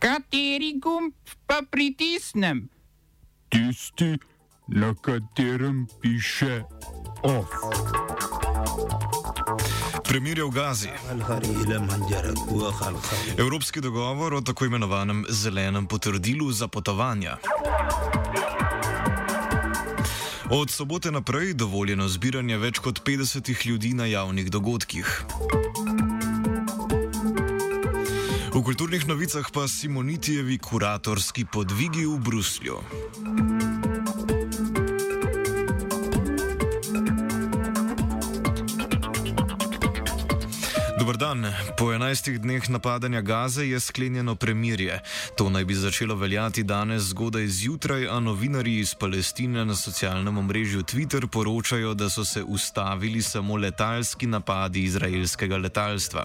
Kateri gumb pa pritisnem? Tisti, na katerem piše OF. Primirje v Gazi. Evropski dogovor o tako imenovanem zelenem potrdilu za potovanja. Od sobote naprej dovoljeno zbiranje več kot 50 ljudi na javnih dogodkih. V kulturnih novicah pa Simonitijevi kuratorski podvigi v Bruslju. Dobr dan. Po 11 dneh napadanja Gaze je sklenjeno premirje. To naj bi začelo veljati danes zgodaj zjutraj, a novinari iz Palestine na socialnem omrežju Twitter poročajo, da so se ustavili samo letalski napadi izraelskega letalstva.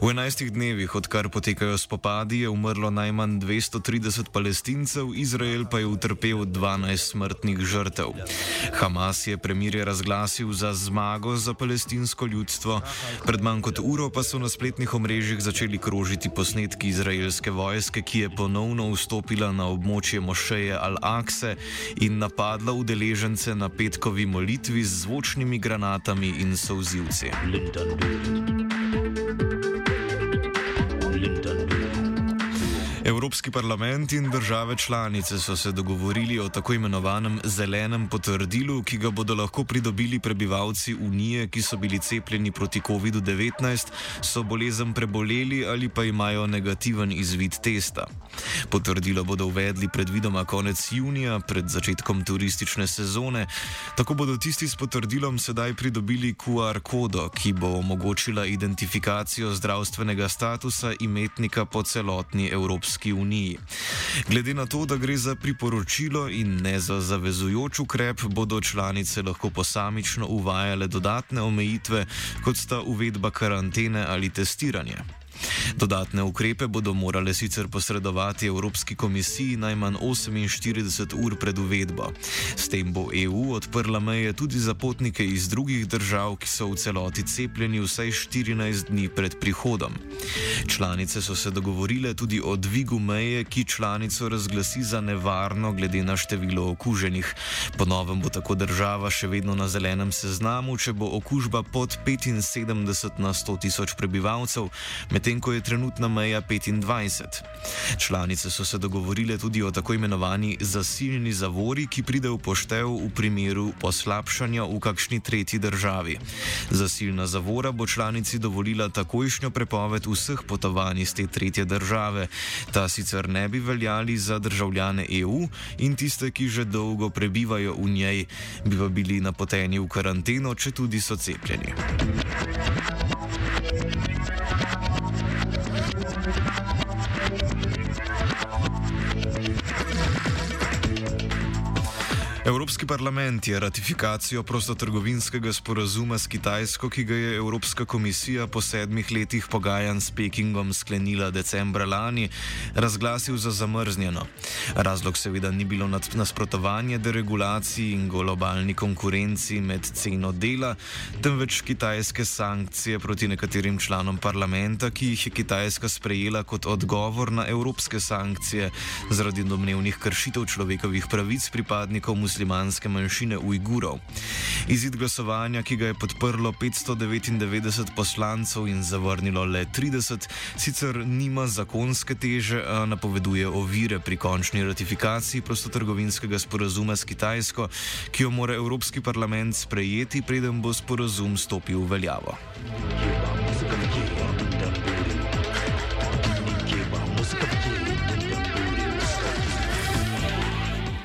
V 11 dnevih, odkar potekajo spopadi, je umrlo najmanj 230 palestincev, Izrael pa je utrpel 12 smrtnih žrtev. Hamas je premirje razglasil za zmago za palestinsko ljudstvo. Pred manj kot uro pa so na spletnih omrežjih začeli krožiti posnetki izraelske vojske, ki je ponovno vstopila na območje Mošeje Al-Akse in napadla udeležence na petkovi molitvi z zvočnimi granatami in solzivci. Evropski parlament in države članice so se dogovorili o tako imenovanem zelenem potrdilu, ki ga bodo lahko pridobili prebivalci Unije, ki so bili cepljeni proti COVID-19, so bolezen preboleli ali pa imajo negativen izvid testa. Potrdilo bodo uvedli predvidoma konec junija, pred začetkom turistične sezone. Tako bodo tisti s potrdilom sedaj pridobili QR kodo, ki bo omogočila identifikacijo zdravstvenega statusa imetnika po celotni Evropski uniji. Glede na to, da gre za priporočilo in ne za zavezujoč ukrep, bodo članice lahko posamično uvajale dodatne omejitve, kot sta uvedba karantene ali testiranje. Dodatne ukrepe bodo morale sicer posredovati Evropski komisiji najmanj 48 ur pred uvedbo. S tem bo EU odprla meje tudi za potnike iz drugih držav, ki so v celoti cepljeni vsaj 14 dni pred prihodom. Članice so se dogovorile tudi o dvigu meje, ki članico razglasi za nevarno glede na število okuženih. Ponovem bo tako država še vedno na zelenem seznamu, če bo okužba pod 75 na 100 tisoč prebivalcev, medtem ko je trenutna meja 25. Članice so se dogovorile tudi o tako imenovani zasilni zavori, ki pride v poštev v primeru poslabšanja v kakšni tretji državi. Zasilna zavora bo članici dovolila takojšnjo prepoved vseh potovanj iz te tretje države. Ta sicer ne bi veljali za državljane EU in tiste, ki že dolgo prebivajo v njej, bi pa bili napoteni v karanteno, če tudi so cepljeni. Thank you. Evropski parlament je ratifikacijo prostotrgovinskega sporazuma s Kitajsko, ki ga je Evropska komisija po sedmih letih pogajanj s Pekingom sklenila decembra lani, razglasil za zamrznjeno. Razlog seveda ni bilo nasprotovanje deregulaciji in globalni konkurenci med ceno dela, temveč kitajske sankcije proti nekaterim članom parlamenta, ki jih je Kitajska sprejela kot odgovor na evropske sankcije zaradi domnevnih kršitev človekovih pravic pripadnikov muslimov muslimanske manjšine Ujgurov. Izid glasovanja, ki ga je podprlo 599 poslancev in zavrnilo le 30, sicer nima zakonske teže, a napoveduje ovire pri končni ratifikaciji prostotrgovinskega sporazuma s Kitajsko, ki jo mora Evropski parlament sprejeti, preden bo sporazum stopil v veljavo.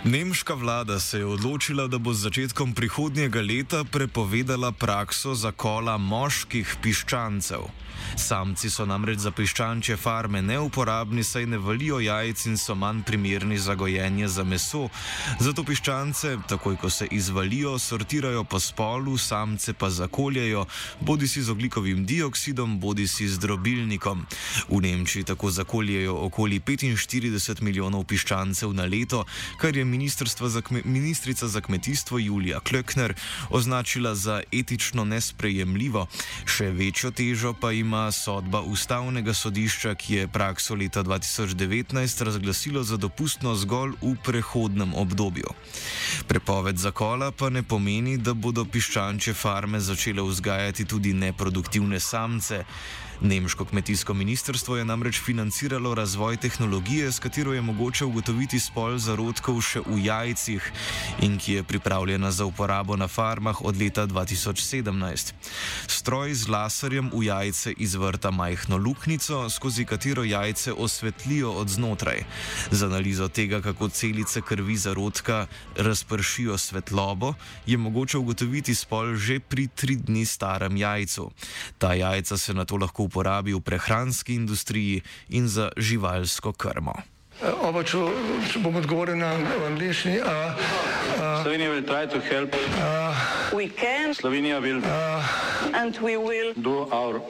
Nemška vlada se je odločila, da bo z začetkom prihodnjega leta prepovedala prakso zakola moških piščancev. Samci so namreč za piščančje farme neuporabni, saj ne valijo jajc in so manj primerni za gojenje za meso. Zato piščance, takoj ko se izvalijo, sortirajo po spolu, samce pa zakoljajo, bodi si z oglikovim dioksidom, bodi si z drobilnikom. V Nemčiji tako zakoljajo okoli 45 milijonov piščancev na leto, kar je za ministrica za kmetijstvo Julija Klöckner označila za etično nesprejemljivo. Še večjo težo pa ima sodba ustavnega sodišča, ki je prakso leta 2019 razglasilo za dopustno zgolj v prehodnem obdobju. Prepoved zakola pa ne pomeni, da bodo piščanče farme začele vzgajati tudi neproduktivne samce. Nemško kmetijsko ministrstvo je namreč financiralo razvoj tehnologije, s katero je mogoče ugotoviti spol zarodkov še v jajcih in ki je pripravljena za uporabo na farmah od leta 2017. Stroj z laserjem v jajce izvrta majhno luknjico, skozi katero jajce osvetlijo od znotraj. Z analizo tega, kako celice krvi zarodka razpršijo svetlobo, je mogoče ugotoviti spol že pri tri dni starem jajcu. Ta jajca se na to lahko uporabi v prehranski industriji in za živalsko krmo. Uh, Oba, če, če bom odgovoril na angliški. Uh, uh, Slovenija bo poskušala pomagati. Slovenija bo naredila naš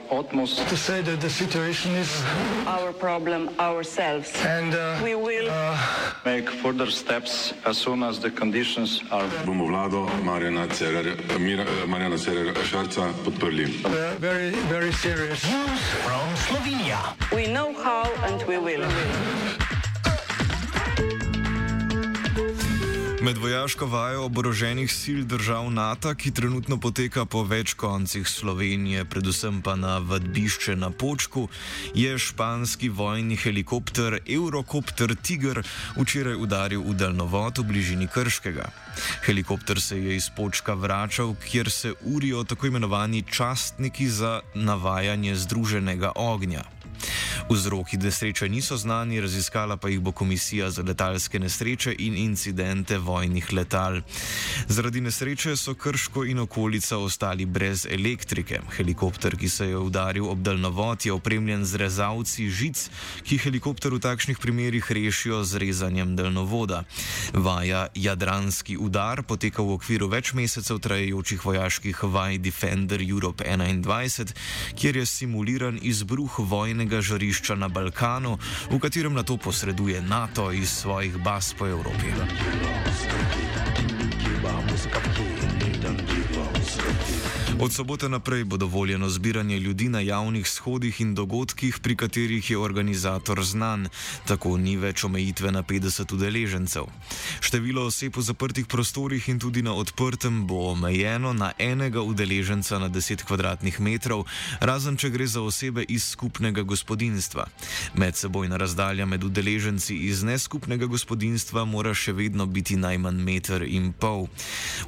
utmost, da bo rekla, da je situacija naš problem, sami. In da bomo naredili nadaljnje korake, as soon as the conditions are. Bomo vlado Marjana Cererera Šarca podprli. Very, very serious. From Slovenija. We know how and we will. Med vojaško vajo oboroženih sil držav NATO, ki trenutno poteka po več koncih Slovenije, predvsem pa na vadbišče na Počku, je španski vojni helikopter Eurocopter Tiger včeraj udaril v daljnovod v bližini Krškega. Helikopter se je iz Počka vračal, kjer se urijo tako imenovani častniki za navajanje združenega ognja. Vzroki nesreče niso znani, raziskala pa jih bo Komisija za letalske nesreče in incidente vojnih letal. Zaradi nesreče so Krško in okolica ostali brez elektrike. Helikopter, ki se je udaril ob daljnovod, je opremljen z rezavci žic, ki helikopter v takšnih primerih rešijo z rezanjem daljnovoda. Vaja Jadranski udar poteka v okviru več mesecev trajajočih vojaških vaj Defender Europe 21, kjer je simuliran izbruh vojnega žarišča žarišča na Balkanu, v katerem na to posreduje NATO iz svojih baz po Evropi. Od sobote naprej bo dovoljeno zbiranje ljudi na javnih shodih in dogodkih, pri katerih je organizator znan, tako ni več omejitve na 50 udeležencev. Število oseb v zaprtih prostorih in tudi na odprtem bo omejeno na enega udeleženca na 10 km2, razen če gre za osebe iz skupnega gospodinstva. Medsebojna razdalja med udeleženci iz neskupnega gospodinstva mora še vedno biti najmanj meter in pol.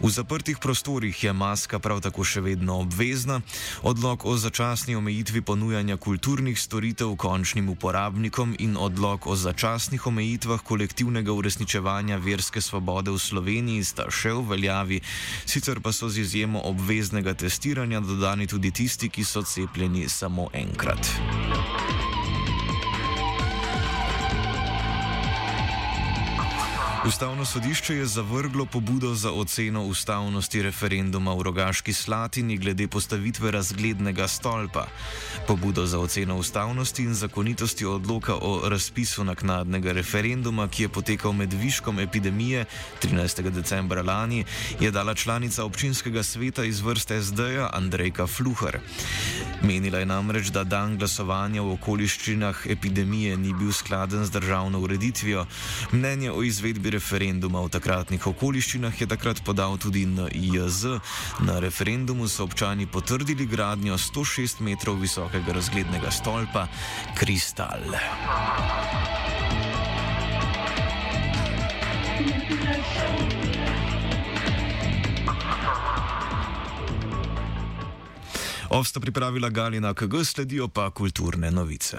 V zaprtih prostorih je maska prav tako še vedno vedno obvezna, odlog o začasni omejitvi ponujanja kulturnih storitev končnim uporabnikom in odlog o začasnih omejitvah kolektivnega uresničevanja verske svobode v Sloveniji sta še v veljavi, sicer pa so z izjemo obveznega testiranja dodani tudi tisti, ki so cepljeni samo enkrat. Ustavno sodišče je zavrglo pobudo za oceno ustavnosti referenduma v Rogaški Slatini glede postavitve razglednega stolpa. Pobudo za oceno ustavnosti in zakonitosti odloka o razpisu naknadnega referenduma, ki je potekal med viškom epidemije 13. decembra lani, je dala članica občinskega sveta iz vrste SD-ja Andrejka Fluhar. Menila je namreč, da dan glasovanja v okoliščinah epidemije ni bil skladen z državno ureditvijo. Mnenje o izvedbi referenduma v takratnih okoliščinah je takrat podal tudi NIJZ. Na referendumu so občani potrdili gradnjo 106 metrov visokega razglednega stolpa Kristal. Ovsta pripravila Galina KG, sledijo pa kulturne novice.